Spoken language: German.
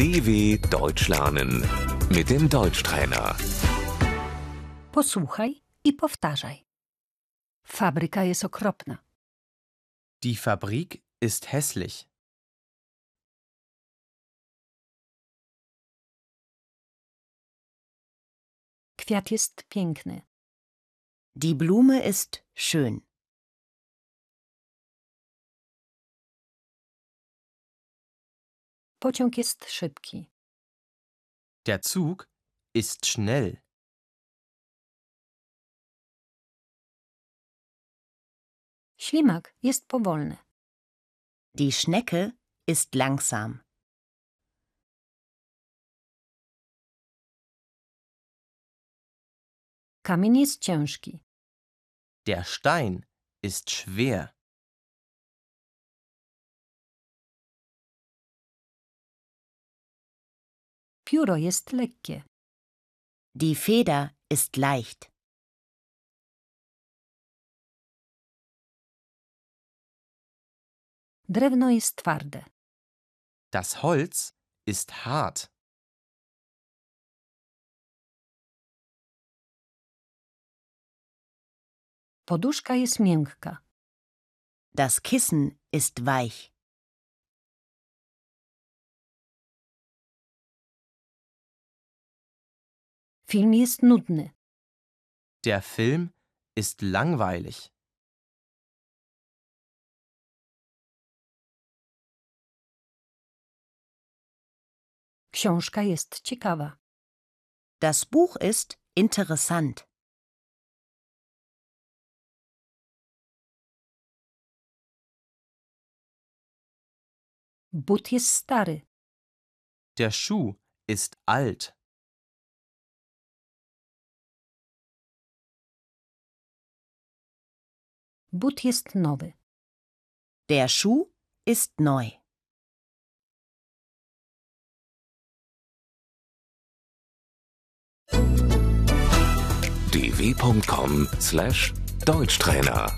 DW Deutsch lernen mit dem Deutschtrainer. Posłuchaj i powtarzaj. Fabryka jest okropna. Die Fabrik ist hässlich. Kwiat jest piękny. Die Blume ist schön. Pociąg jest szybki. Der Zug ist schnell. Ślimak jest powolny. Die Schnecke ist langsam. Kamień jest ciężki. Der Stein ist schwer. Pióro jest lekkie. Die Feder ist leicht. Drewno jest twarde. Das Holz ist hart. Poduszka jest miękka. Das Kissen ist weich. Film jest nudny. Der Film ist langweilig. Książka jest ciekawa. Das Buch ist interessant. But jest stary. Der Schuh ist alt. But jest nowy. Der Schuh ist neu. dw.com/deutschtrainer